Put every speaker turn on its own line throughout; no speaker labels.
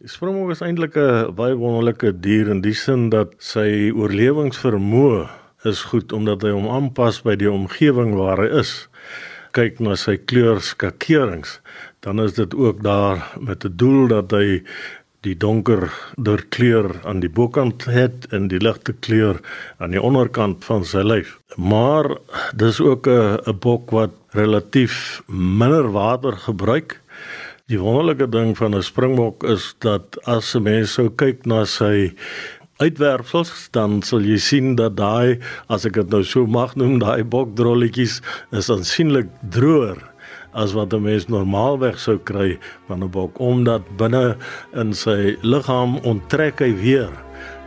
Die springbok is eintlik 'n baie wonderlike dier in die sin dat sy oorlewingsvermoë is goed omdat hy hom aanpas by die omgewing waar hy is. Kyk na sy kleurskakerings, dan is dit ook daar met 'n doel dat hy die donker deur kleur aan die bokant het en die ligte kleur aan die onderkant van sy lyf. Maar dis ook 'n 'n bok wat relatief minder water gebruik. Die wonderlike ding van 'n springbok is dat as 'n mens sou kyk na sy uitwerpsels dan sal jy sien dat daai as ek dit nou so mag noem daai bokdrolletjies is aansienlik droër as wat 'n mens normaalweg sou kry van 'n bok omdat binne in sy liggaam onttrek hy weer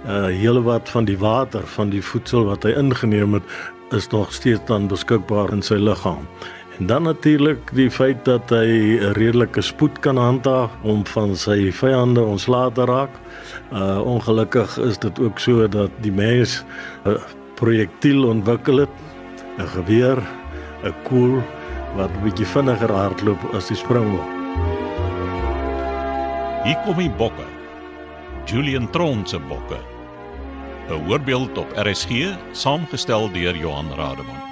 'n uh, hele wat van die water van die voedsel wat hy ingeneem het is nog steeds dan beskikbaar in sy liggaam. En dan natuurlik die feit dat hy 'n redelike spoed kan handhaaf om van sy vyande ontslae te raak. Uh ongelukkig is dit ook so dat die mens 'n projektiel ontwikkel het, 'n geweer, 'n koel wat 'n bietjie vinniger hardloop as die springbok.
Hier kom die bokke. Julian Tron se bokke. 'n Voorbeeld op RSG, saamgestel deur Johan Rademan.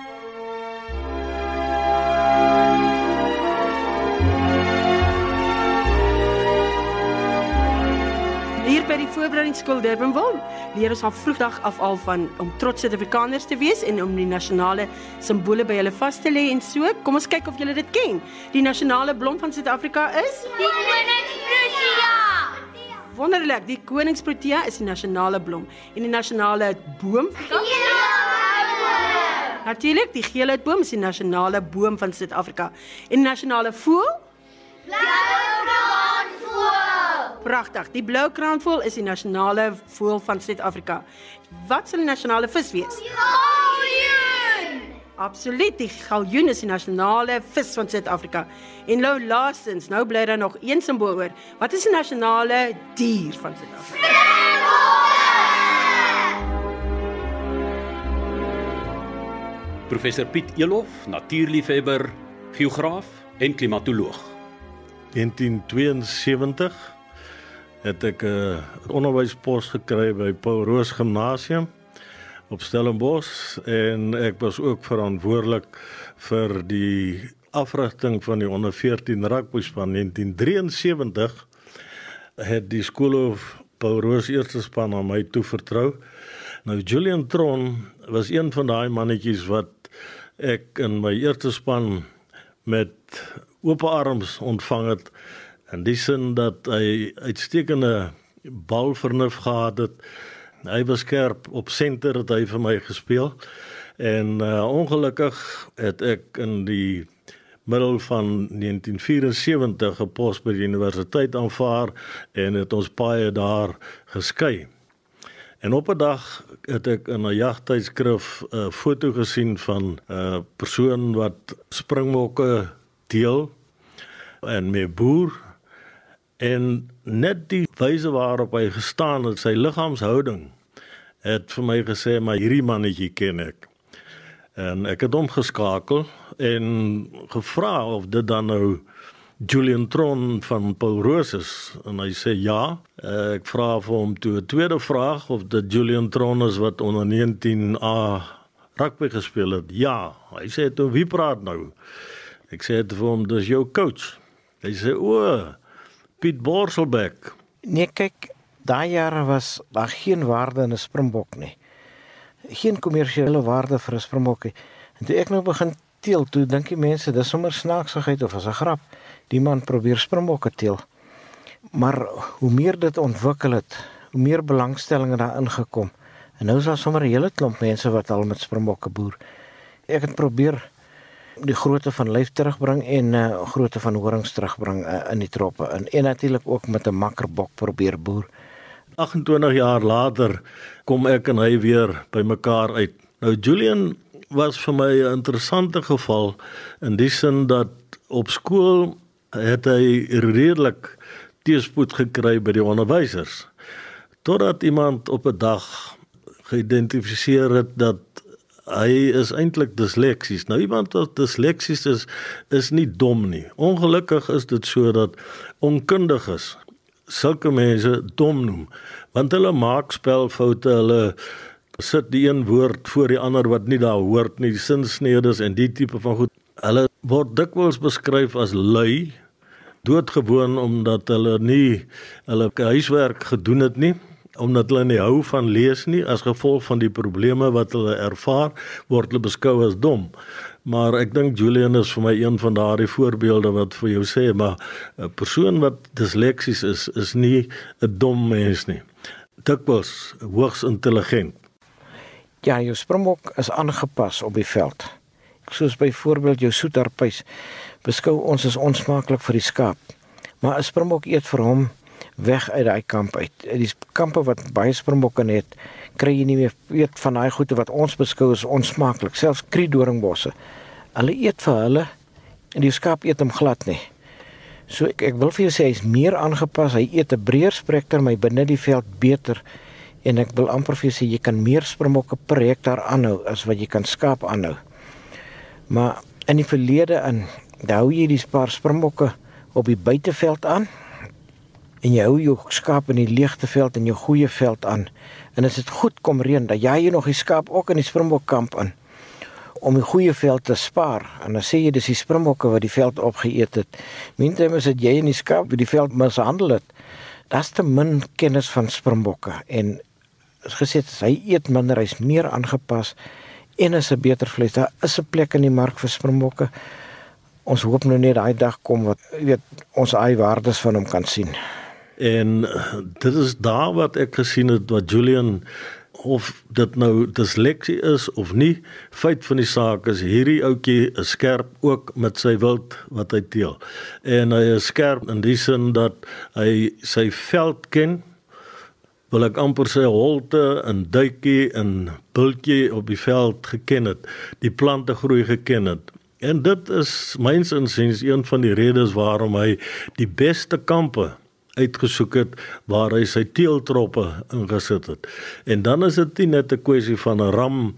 Voorbereidingsskool Durbanville leer ons al vroegdag af al van om trots Suid-Afrikaners te wees en om die nasionale simbole by hulle vas te lê en so. Kom ons kyk of julle dit ken. Die nasionale blom van Suid-Afrika is
Die koningsprotea.
wonderlik. Die koningsprotea is die nasionale blom en die nasionale boom Natuurlik, die geelhoutboom is die nasionale boom van Suid-Afrika. En die nasionale voël? Pragtig. Die blou kraanvoël is die nasionale voël van Suid-Afrika. Wat sal die nasionale vis wees? Absoluut, die galjoen is die nasionale vis van Suid-Afrika. En nou laastens, nou bly daar nog een simbool oor. Wat is die nasionale dier van Suid-Afrika?
Professor Piet Elof, natuurliefhebber, geograaf en klimatoloog.
1972 het ek 'n onderwyspos gekry by Paul Roos Gimnasium op Stellenbosch en ek was ook verantwoordelik vir die afrigting van die onder 14 rugbyspan 1973 het die skoolhoof Paul Roos eerste span aan my toevertrou. Nou Julian Tron was een van daai mannetjies wat ek in my eerste span met oop arms ontvang het in die sin dat hy uitstekende balvernuf gehad het. Hy was skerp op senter het hy vir my gespeel. En uh, ongelukkig het ek in die middel van 1974 'n pos by die universiteit aanvaar en het ons paie daar geskei. En op 'n dag het ek in 'n jagtydskrif 'n foto gesien van 'n persoon wat springbokke deel en mee boer en net die wyse waarop hy gestaan het, sy liggaamshouding het vir my gesê maar hierdie mannetjie ken ek. En ek het hom geskakel en gevra of dit dan nou Julian Tron van Paul Roos is en hy sê ja. Ek vra vir hom toe 'n tweede vraag of dit Julian Tron is wat onder 19A rugby gespeel het. Ja, hy sê toe wie praat nou? Ek sê vir hom dis jou coach. Hy sê o, Piet Borselbeck.
Nee, kyk, daai jare was daar geen waarde in 'n springbok nie. Geen kommersiële waarde vir 'n springbok nie. En toe ek nou begin teel, toe dink die mense dis sommer snaaksigheid of as 'n grap. Die man probeer springbokke teel. Maar hoe meer dit ontwikkel het, hoe meer belangstelling daar ingekom. En nou is daar sommer 'n hele klomp mense wat al met springbokke boer. Ek het probeer die grootte van lyf terugbring en uh, grootte van horings terugbring uh, in die troppe in en natuurlik ook met 'n makkerbok probeer boer.
28 jaar later kom ek en hy weer by mekaar uit. Nou Julian was vir my 'n interessante geval in die sin dat op skool het hy redelik teëspoed gekry by die onderwysers. Totdat iemand op 'n dag geïdentifiseer het dat hy is eintlik disleksies. Nou iemand wat disleksies is, is nie dom nie. Ongelukkig is dit so dat onkundiges sulke mense dom noem want hulle maak spelfoute hulle sit die een woord voor die ander wat nie daar hoort nie sinsnedes en die tipe van goed hulle word dikwels beskryf as lui doodgewoon omdat hulle nie hulle huiswerk gedoen het nie omdat hulle nie hou van lees nie as gevolg van die probleme wat hulle ervaar word hulle beskou as dom maar ek dink Julian is vir my een van daardie voorbeelde wat vir jou sê maar 'n persoon wat disleksies is is nie 'n dom mens nie dikwels hoogs intelligent
Ja, jou springbok is aangepas op die veld. Soos byvoorbeeld jou soetarpuis beskou ons as onsmaaklik vir die skaap. Maar 'n springbok eet vir hom weg uit daai kamp uit. Die kampe wat baie springbokke het, kry jy nie meer weet van daai goede wat ons beskou as onsmaaklik, selfs kriedoringbosse. Hulle eet vir hulle en die skaap eet hom glad nie. So ek ek wil vir jou sê hy's meer aangepas. Hy eet 'n breër spekter, maar binne die veld beter en ek wil amper vir sê jy kan meer springbokke per hektaar aanhou as wat jy kan skaap aanhou. Maar in die verlede in hou jy die paar springbokke op die buiteveld aan en jy hou jou skaap in die leegte veld en jou goeie veld aan. En as dit goed kom reën, dan jy nog die skaap ook in die springbokkamp in om die goeie veld te spaar. En dan sê jy dis die springbokke wat die veld opgeëet het. Minstens is dit jy in die skaap wat die veld mishandel het. Das te min kennis van springbokke en is gesê hy eet minder, hy's meer aangepas en is 'n beter vleis. Daar is 'n plek in die mark vir springbokke. Ons hoop nou net daai dag kom wat weet ons eie waardes van hom kan sien.
En dit is daar wat ek gesien het wat Julian of dit nou disleksie is of nie, feit van die saak is hierdie ouetjie is skerp ook met sy wild wat hy teel. En hy is skerp in die sin dat hy sy veld ken wil ek amper sê holte en duitjie en bultjie op die veld geken het, die plante groei geken het. En dit is myns insiens een van die redes waarom hy die beste kampe uitgesoek het waar hy sy teeltroppe ingesit het. En dan is dit net 'n kwessie van 'n ram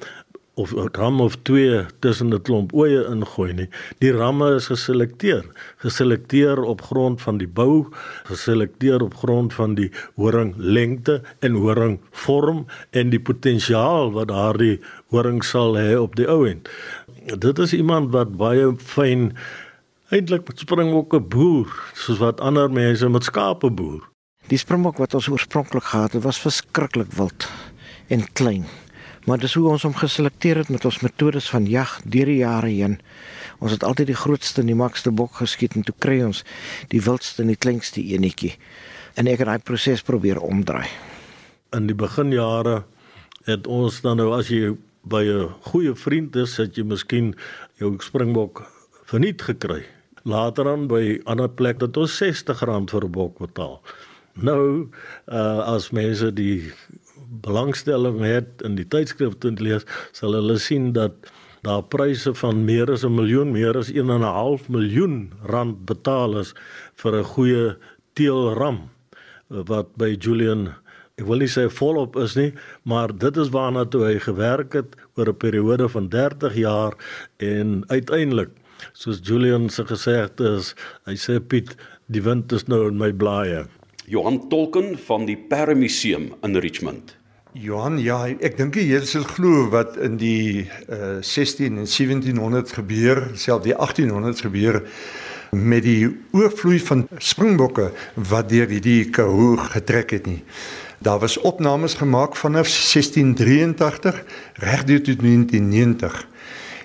of 'n ram of twee tussen 'n klomp oeye ingooi nie. Die ramme is geselekteer, geselekteer op grond van die bou, geselekteer op grond van die horing lengte en horing vorm en die potensiaal wat daardie horing sal hê op die ou end. Dit is iemand wat baie fyn eintlik met springbokke boer, soos wat ander mense met skape boer.
Die springbok wat ons oorspronklik gehad het, was verskriklik wild en klein. Maar dis hoe ons hom geselekteer het met ons metodes van jag deur die jare heen. Ons het altyd die grootste en die makste bok geskiet en toe kry ons die wildste en die kleinste enetjie. En ek het daai proses probeer omdraai.
In die beginjare het ons dan nou as jy by 'n goeie vriend is, het jy miskien jou springbok verniet gekry. Later aan by ander plek dat ons R60 vir 'n bok betaal. Nou uh as mense die belangstelling het in die tydskrifte te lees, sal hulle sien dat daar pryse van meer as 'n miljoen, meer as 1 en 'n half miljoen rand betaal is vir 'n goeie teelram wat by Julian ek wil nie sê volop is nie, maar dit is waarna toe hy gewerk het oor 'n periode van 30 jaar en uiteindelik soos Julian se gesegde is, hy sê Piet, die wind is nou in my blaaie.
Johan Tolken van die Perre Museum in Richmond.
Johan, ja, ek dink jy sal glo wat in die uh, 16 en 1700 gebeur, selfs die 1800 gebeur met die oorvloei van springbokke wat deur hierdie Karoo getrek het nie. Daar was opnames gemaak vanaf 1683 regdeur tot 1990.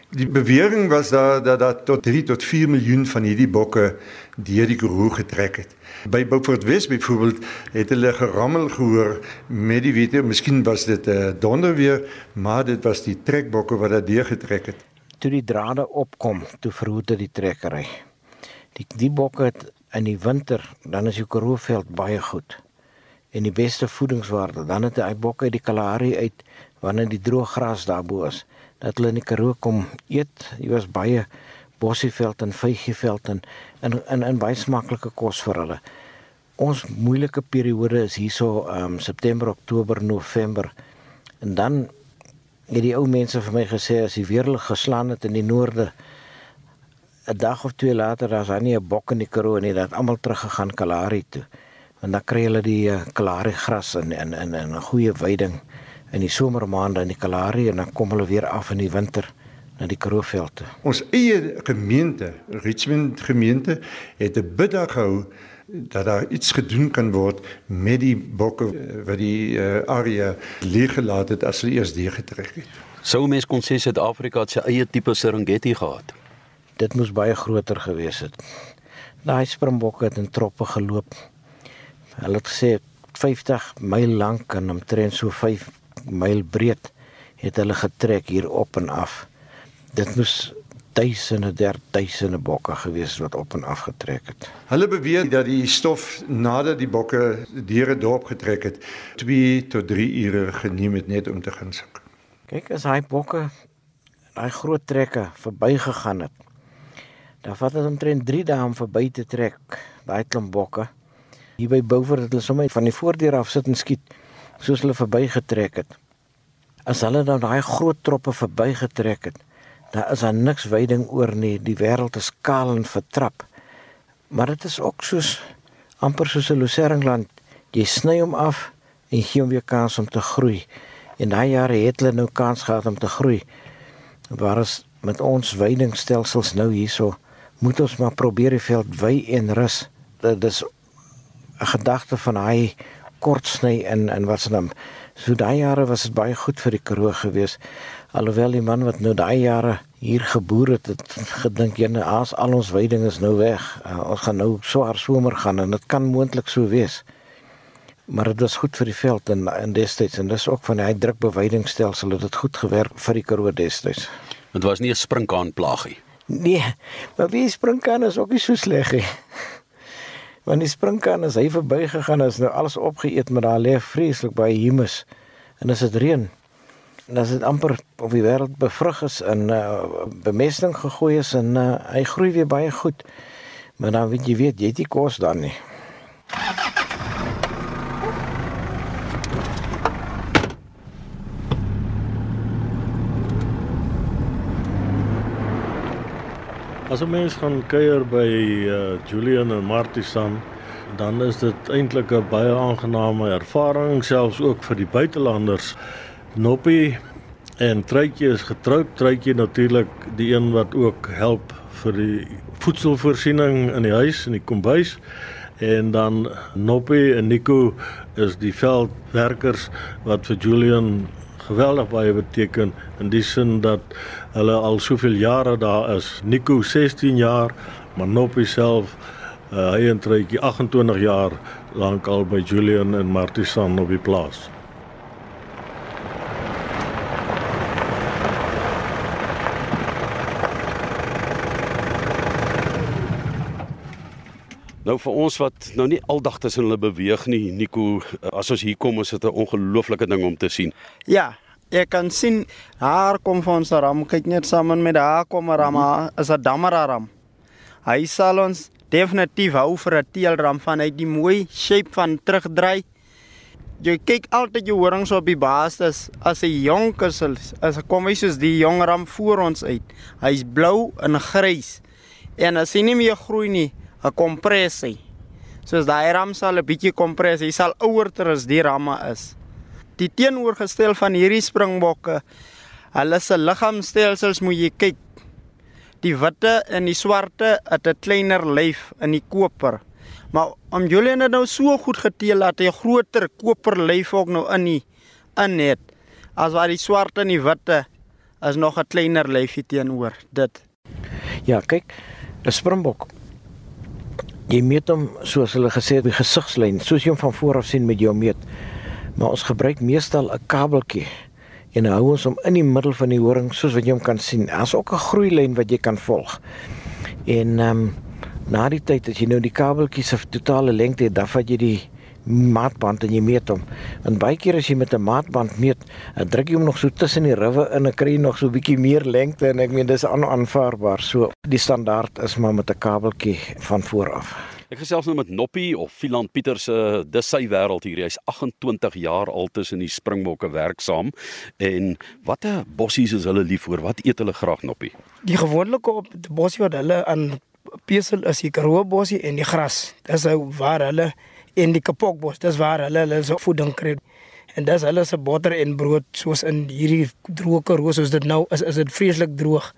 Die bewering was daar dat dat tot 3 tot 4 miljoen van hierdie bokke deur die Karoo getrek het. By Beaufort West byvoorbeeld het hulle gerammel gehoor met die weet jy, miskien was dit 'n uh, eh, donderweer, maar dit was die trekbokke wat daar deur getrek het.
Toe die drade opkom, toe verhoed dit die trekkery. Die die bokke het in die winter, dan is jou Karooveld baie goed. En die beste voedingswaarde, dan het hy bokke uit die Kalahari uit wanneer die droë gras daarbo is, dat hulle in die Karoo kom eet. Hy was baie bossieveld en vygieveld en in in in baie smaaklike kos vir hulle. Ons moeilike periode is hierso um, September, Oktober, November. En dan het die ou mense vir my gesê as die weerlig geslaan het in die noorde 'n dag of twee later is daar nie 'n bok in die Karoo nie, dat almal teruggegaan Kalahari toe. En dan kry hulle die uh, Kalahari gras in in in 'n goeie veiding in die somermaande in die Kalahari en dan kom hulle weer af in die winter na die Krooveld toe.
Ons eie gemeente, Richmond gemeente, het 'n biddag gehou dat daar iets gedoen kan word met die bokke eh, wat die uh, area leeggelaat het as hulle eers deurgetrek het.
Sou mens kon sê Suid-Afrika het sy eie tipe Serengeti gehad.
Dit moes baie groter gewees het. Daai springbokke het in troppe geloop. Hulle het gesê 50 myl lank en omtrent so 5 myl breed het hulle getrek hier op en af. Dit moes duisende der duisende bokke gewees wat op en af getrek het.
Hulle beweer dat die stof nadat die bokke diere dorp getrek het, 2 tot 3 ure geneem het net om te gaan soek.
Kyk as hy bokke daai groot trekke verbygegaan het. Dan vat dit omtrent 3 dae om verby te trek daai klomp bokke. Hier by Beaufort het hulle sommer van die voordeur af sit en skiet soos hulle verbygetrek het. As hulle dan daai groot troppe verbygetrek het, daar is daar niks veiding oor nie. Die wêreld is kaal en vertrap. Maar dit is ook soos amper soos 'n luseringland. Jy sny hom af en gee hom weer kans om te groei. En daai jare het hulle nou kans gehad om te groei. Waar is met ons veidingstelsels nou hierso moet ons maar probeer die veld wy en rus. Dit is 'n gedagte van hy kort sny in in wat se naam. So daai jare was dit baie goed vir die Karoo gewees. Alhoewel die man wat nou daai jare hier geboer het, het gedink jene as al ons weiding is nou weg. Uh, ons gaan nou swaar somer gaan en dit kan moontlik so wees. Maar dit is goed vir die veld en in destyds en dis ook van die drukbeweidingstelsel het dit goed gewerk vir die Karoo destyds.
Dit was nie 'n sprinkaan plaagie.
Nee, maar wie sprinkaan is ook nie so sleg nie. Want die sprinkaan as hy verbygegaan is nou alles opgeëet met daai lê vreeslik baie humus. En as dit reën, dan is dit amper of die wêreld bevrug is en uh, bemesting gegooi is en uh, hy groei weer baie goed. Maar dan weet jy weet jy het nie kos dan nie.
As 'n mens gaan kuier by uh, Julian en Martisan, dan is dit eintlik 'n baie aangename ervaring selfs ook vir die buitelanders. Noppie en Truitjie is getroud. Truitjie natuurlik die een wat ook help vir die voedselvoorsiening in die huis en die kombuis. En dan Noppie en Nico is die veldwerkers wat vir Julian geweldig baie beteken in die sin dat hulle al soveel jare daar is. Nico 16 jaar, maar Noppie self uh, hy en Truitjie 28 jaar lank al by Julian en Martisan op die plaas.
Nou vir ons wat nou nie aldag tussen hulle beweeg nie, Nico, as ons hier kom is dit 'n ongelooflike ding om te sien.
Ja, ek kan sien haar kom van ons ram. Kyk net saam met haar kom ram, is 'n damara ram. Hy sal ons definitief hou vir 'n teelram van uit die mooi shape van terugdry. Jy kyk altyd jou horings op die basis as 'n jonk is as kom hy soos die jong ram voor ons uit. Hy's blou en grys. En as hy nie meer groei nie, 'n kompressie. Soos daai ram sal 'n bietjie kompres, hy sal ouer ter as die ramme is. Die teenoorgestel van hierdie springbokke, hulle se liggaamstelsels moet jy kyk. Die witte en die swarte het 'n kleiner lyf in die koper. Maar om Julian het nou so goed geteel dat hy 'n groter koper lyf ook nou in die in het. As wat die swart en die witte is nog 'n kleiner lyfie teenoor dit.
Ja, kyk, 'n springbok Jy meet hom soos hulle gesê het die gesigslyn, soos jy hom van voor af sien met jou meet. Maar ons gebruik meestal 'n kabeltjie en hou ons hom in die middel van die horing soos wat jy hom kan sien. Daar's ook 'n groeilyn wat jy kan volg. En ehm um, na die tyd as jy nou die kabeltjie se totale lengte het, dan vat jy die maatband en jy meet hom. En baie keer as jy met 'n maatband meet, dan druk jy hom nog so tussen die riwe in en kry jy nog so 'n bietjie meer lengte en ek meen dis aanvaarbaar. So die standaard is maar met 'n kabeltjie van voor af.
Ek gesels nou met Noppie of Philan Pieter se dis sy wêreld hier. Hy's 28 jaar al tussen die springbokke werksaam en watter bossies is hulle lief vir? Wat eet hulle graag Noppie?
Die gewoonlike op die bossie wat hulle aan pesel is die karoo bossie en die gras. Dis ou waar hulle En die kapokbos, dis waar hulle hulle se voeding kry. En dis hulle se botter en brood soos in hierdie droë Karoo soos dit nou is, is dit vreeslik droog.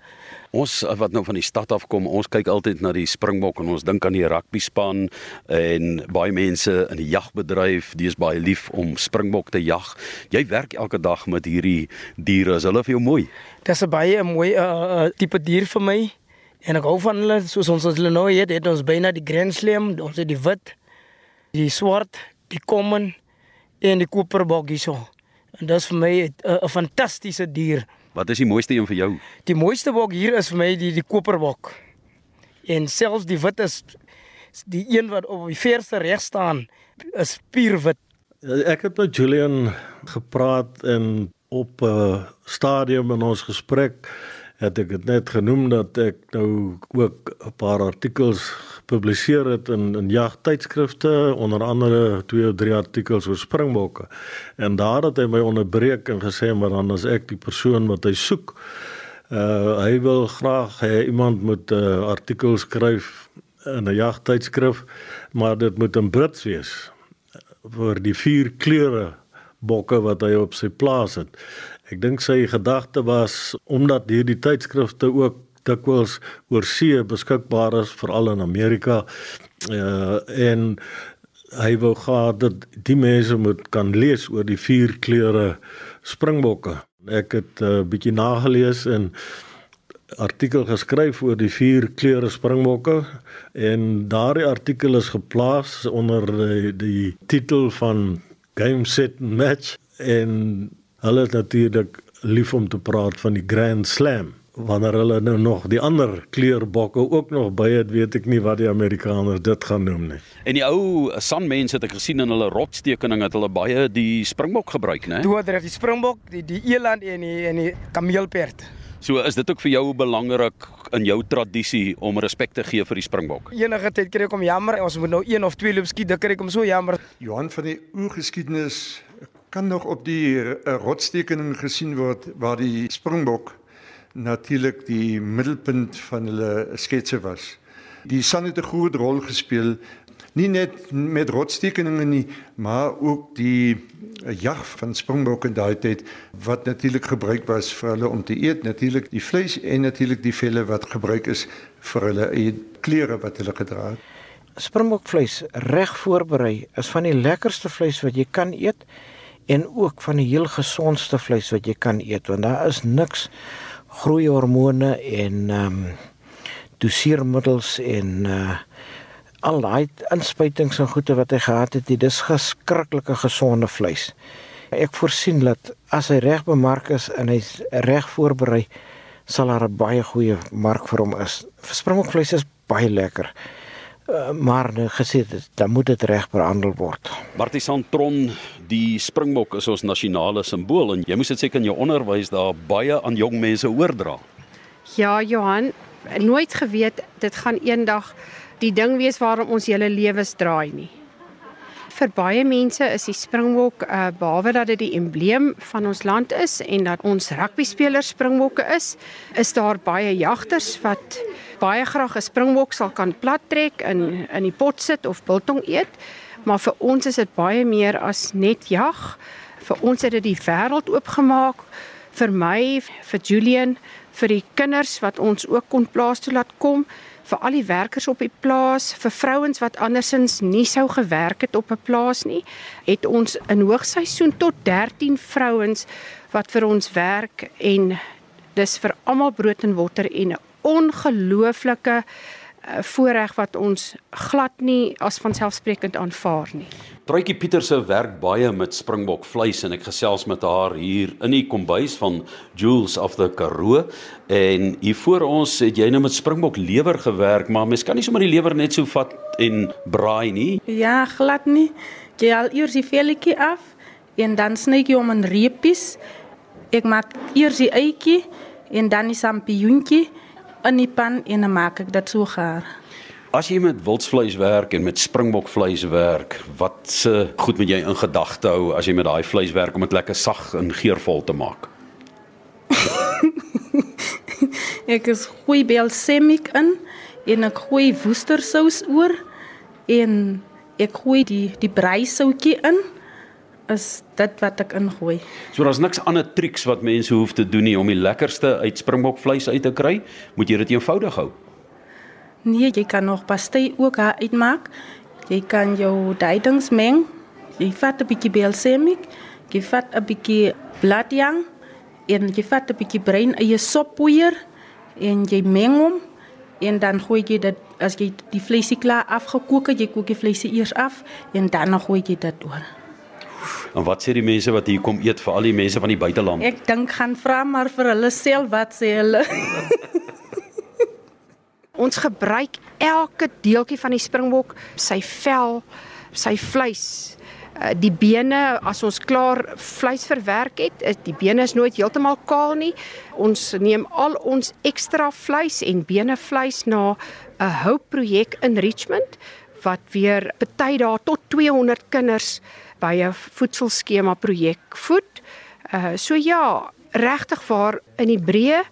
Ons eh, wat nou van die stad af kom, ons kyk altyd na die Springbok en ons dink aan die rugby span en baie mense in die jagbedryf, dis baie lief om Springbok te jag. Jy werk elke dag met hierdie diere. Is hulle vir jou mooi?
Dis 'n baie mooi uh, tipe dier vir my. En ek hou van hulle soos ons as hulle nou het, het ons byna die Grand Slam, ons het die wit, die swart, die common en die koperbok hierso. En dis vir my 'n fantastiese dier.
Wat is die mooiste een vir jou?
Die mooiste bok hier is vir my die die koperbok. En selfs die wit is die een wat op die verste reg staan is puurwit.
Ek het met Julian gepraat en op 'n uh, stadium in ons gesprek het ek dit net genoem dat ek nou ook 'n paar artikels gepubliseer het in in jagtydskrifte onder andere twee of drie artikels oor springbokke. En daar het hy my onderbreek en gesê maar dan as ek die persoon wat hy soek. Uh hy wil graag hê iemand moet 'n uh, artikel skryf in 'n jagtydskrif maar dit moet in Brits wees vir die vier kleure bokke wat hy op sy plaas het. Ek dink sy gedagte was omdat hierdie tydskrifte ook dikwels oor see beskikbaar is veral in Amerika uh, en hy wou gehad dat die mense moet kan lees oor die vier kleure springbokke. Ek het 'n uh, eh, bietjie nagelees en artikel geskryf oor die vier kleure springbokke en daardie artikel is geplaas onder die, die titel van Game Set Match en Hulle is natuurlik lief om te praat van die Grand Slam. Wanneer hulle nou nog die ander kleurbokke ook nog by het, weet ek nie wat die Amerikaners dit gaan noem nie.
En die ou sanmense het ek gesien in hulle rotstekening het hulle baie die springbok gebruik, né?
Hulle die springbok, die die eland en die en die kameelperd.
So is dit ook vir jou belangrik in jou tradisie om respek te gee vir die springbok.
Enige tyd kry ek om jammer, ons moet nou een of twee loop skiet, dan kry ek hom so jammer.
Johan van die oorgeskiedenis kan nog op die uh, rotstekening gesien word waar die springbok natuurlik die middelpunt van hulle sketse was. Die son het 'n groot rol gespeel nie net met rotstekeninge nie, maar ook die jag van springbokke in daai tyd wat natuurlik gebruik was vir hulle om te eet, natuurlik die vleis en natuurlik die velle wat gebruik is vir hulle eie klere wat hulle gedra het.
Springbokvleis reg voorberei is van die lekkerste vleis wat jy kan eet en ook van die heel gesondste vleis wat jy kan eet want daar is niks groeihormone en ehm um, doseermiddels en uh al daai inspuitings en goede wat hy gehad het, dit is geskrikkelike gesonde vleis. Ek voorsien dat as hy reg bemark is en hy's reg voorberei, sal daar 'n baie goeie mark vir hom is. Springbokvleis is baie lekker. Uh, maar nou gesê dit dan moet dit reg behandel word.
Martisan Tron, die springbok is ons nasionale simbool en jy moes dit seker in jou onderwys daar baie aan jong mense oordra.
Ja, Johan, nooit geweet dit gaan eendag die ding wees waarom ons hele lewens draai nie. Vir baie mense is die springbok uh behalwe dat dit die embleem van ons land is en dat ons rugby spelers springbokke is, is daar baie jagters wat baie graag 'n springbok sal kan plat trek in in die pot sit of biltong eet. Maar vir ons is dit baie meer as net jag. Vir ons het dit die wêreld oopgemaak. Vir my, vir Julian, vir die kinders wat ons ook kon plaas toe laat kom, vir al die werkers op die plaas, vir vrouens wat andersins nie sou gewerk het op 'n plaas nie, het ons in hoogseisoen tot 13 vrouens wat vir ons werk en dis vir almal brood en water en 'n ongelooflike uh, voorreg wat ons glad nie as vanselfsprekend aanvaar nie.
Truitjie Pieter se werk baie met springbok vleis en ek gesels met haar hier in die kombuis van Jules of the Karoo en hier voor ons het jy nou met springbok lewer gewerk maar mens kan nie sommer die lewer net so vat en braai nie.
Ja, glad nie. Jy al eers die velletjie af en dan sny jy hom in reepies. Ek maak eers die eitjie en dan die sampioentjie in die pan en dan maak ek dit so gaar.
As jy met wildsvleis werk en met springbokvleis werk, wat se goed moet jy in gedagte hou as jy met daai vleis werk om dit lekker sag en geurvol te maak?
ek is goeie balsamic in en 'n goeie woestersous oor en Ek gooi die die breisoutjie in. Is dit wat ek ingooi?
So daar's niks ander triks wat mense hoef te doen nie om die lekkerste uit springbokvleis uit te kry. Moet jy dit eenvoudig hou.
Nee, jy kan nog pastei ook daar uitmaak. Jy kan jou duidings meng. Jy vat 'n bietjie balsamic, jy vat 'n bietjie bladjang en jy vat 'n bietjie bruin eie soppoeier en jy meng hom en dan gooi jy dit as jy die vleisie klaar afgekook het, jy kook die vleisie eers af en dan gooi jy dit oor.
En wat sê die mense wat hier kom eet vir al die mense van die buiteland?
Ek dink gaan vra maar vir hulle self wat sê hulle.
Ons gebruik elke deeltjie van die springbok, sy vel, sy vleis, uh, die bene as ons klaar vleis verwerk het, is die bene is nooit heeltemal kaal nie. Ons neem al ons ekstra vleis en benevleis na 'n houpprojek in Richmond wat weer party daar tot 200 kinders by 'n voedselskema projek voed. Uh so ja, regtig waar in die breë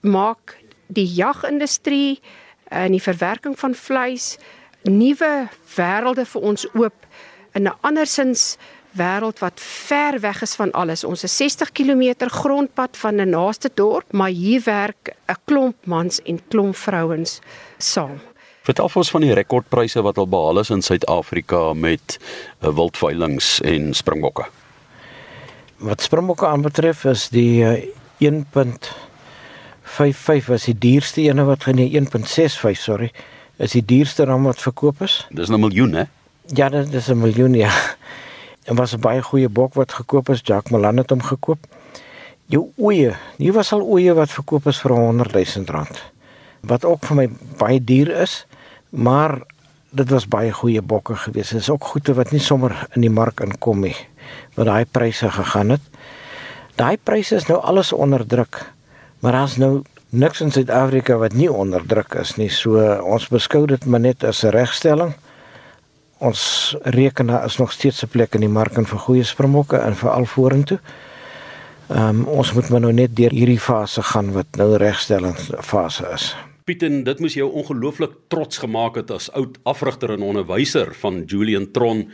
maak die jagindustrie en die verwerking van vleis nuwe wêrelde vir ons oop in 'n andersins wêreld wat ver weg is van alles. Ons is 60 km grondpad van 'n naaste dorp, maar hier werk 'n klomp mans en klomp vrouens saam.
Vertel ons van die rekordpryse wat al behaal is in Suid-Afrika met uh, wildveilings en springbokke.
Wat springbokke aanbetref is die uh, 1.55 was die duurste ene wat nee 1.65 sorry is die duurste ram wat verkoop is.
Dis 'n miljoen hè?
Ja, dit is 'n miljoen ja. En was 'n baie goeie bok wat gekoop is. Jacques Malan het hom gekoop. Jou oeye, hier was al oeye wat verkoop is vir 100 000 rand. Wat ook vir my baie duur is, maar dit was baie goeie bokke gewees. Dit is ook goede wat nie sommer in die mark inkom nie. Wat daai pryse gegaan het. Daai pryse is nou alles onder druk. Maar daar's nou niks in Suid-Afrika wat nie onder druk is nie. So ons beskou dit maar net as 'n regstelling ons rekenaar is nog steeds 'n plek in die mark en vir goeie springbokke en vir al vorentoe. Ehm um, ons moet maar nou net deur hierdie fase gaan wat nou regstelling fase is.
Pieten, dit moes jou ongelooflik trots gemaak het as oud afrigter en onderwyser van Julian Tron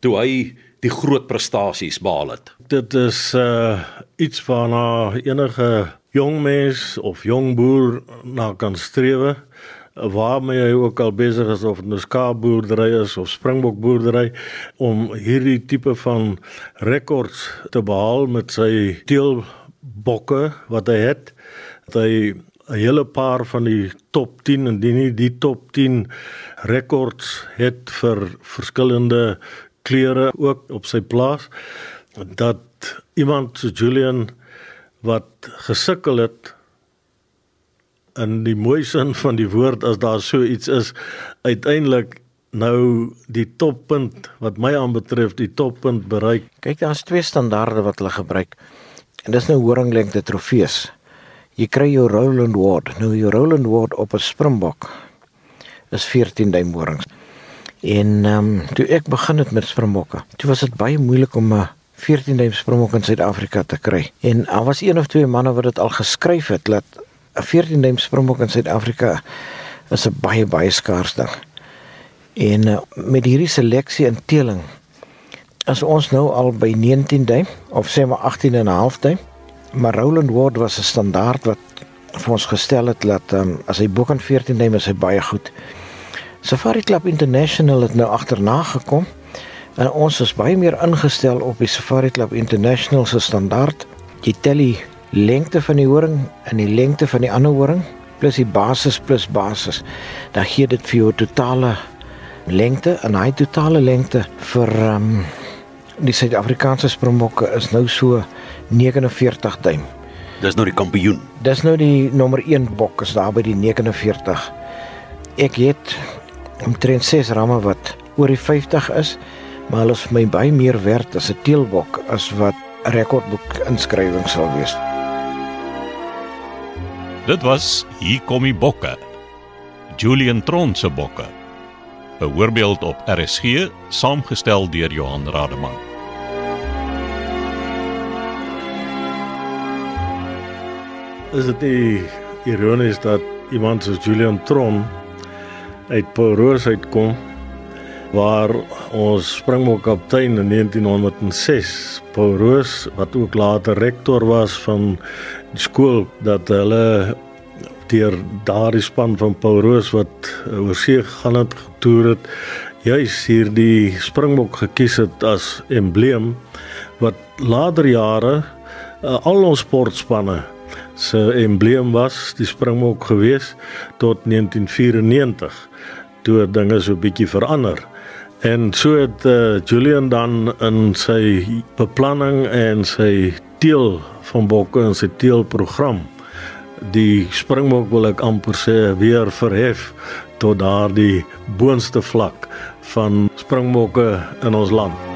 toe hy die groot prestasies behaal het.
Dit is uh iets waarna enige jong mens of jong boer na kan strewe waarmee hy ook al besig is of dit nou skaapboerdery is of springbokboerdery om hierdie tipe van rekords te behaal met sy teelbokke wat hy het. Dat hy 'n hele paar van die top 10 en die nie die top 10 rekords het vir verskillende kleure ook op sy plaas dat iemand so Julian wat gesukkel het in die mooi sin van die woord as daar so iets is uiteindelik nou die toppunt wat my aanbetref die toppunt bereik.
Kyk, daar's twee standaarde wat hulle gebruik. En dis nou horinglengte trofees. Jy kry jou Roland Ward. Nou jou Roland Ward op 'n Springbok is 14 duim horings. En ehm um, toe ek begin het met Springbokke, toe was dit baie moeilik om 'n 14 duim Springbok in Suid-Afrika te kry. En daar was een of twee manne wat dit al geskryf het dat 'n 14 duim springbok in Suid-Afrika is 'n baie baie skaars ding. En uh, met hierdie seleksie en teeling as ons nou al by 19 duim of sê maar 18 en 'n half duim, maar Roland Ward was 'n standaard wat vir ons gestel het dat um, as hy bo kan 14 duim is hy baie goed. Safari Club International het nou agterna gekom en ons is baie meer ingestel op die Safari Club International se standaard. Jy tel die lengte van die horing en die lengte van die ander horing plus die basis plus basis dan gee dit vir jou totale lengte en hy totale lengte vir um, die Suid-Afrikaanse springbokke is nou so 49 duim.
Dis nou die kampioen.
Dis nou die nommer 1 bok is daar by die 49. Ek het omtrent 6 ramme wat oor die 50 is, maar hulle is my baie meer werd as 'n teelbok as wat 'n rekordboek inskrywing sal wees.
Dit was Hier kom die bokke. Julian Tron se bokke. 'n Voorbeeld op RSG, saamgestel deur Johan Rademan.
Is dit nie ironies dat iemand soos Julian Tron uit Poroos uitkom waar ons Springbok kaptein in 1906 Paul Roos wat ook later rektor was van die skool dat hulle deur daardie span van Paul Roos wat oorsee gegaan het getoer het juis hierdie Springbok gekies het as embleem wat later jare uh, al ons sportspanne se embleem was die Springbok gewees tot 1994 toe dinge so bietjie verander. En so het uh, Julian dan in sy beplanning en sy teel van bokke en sy teelprogram die springbok wil ek amper sê weer verhef tot daardie boonste vlak van springbokke in ons land.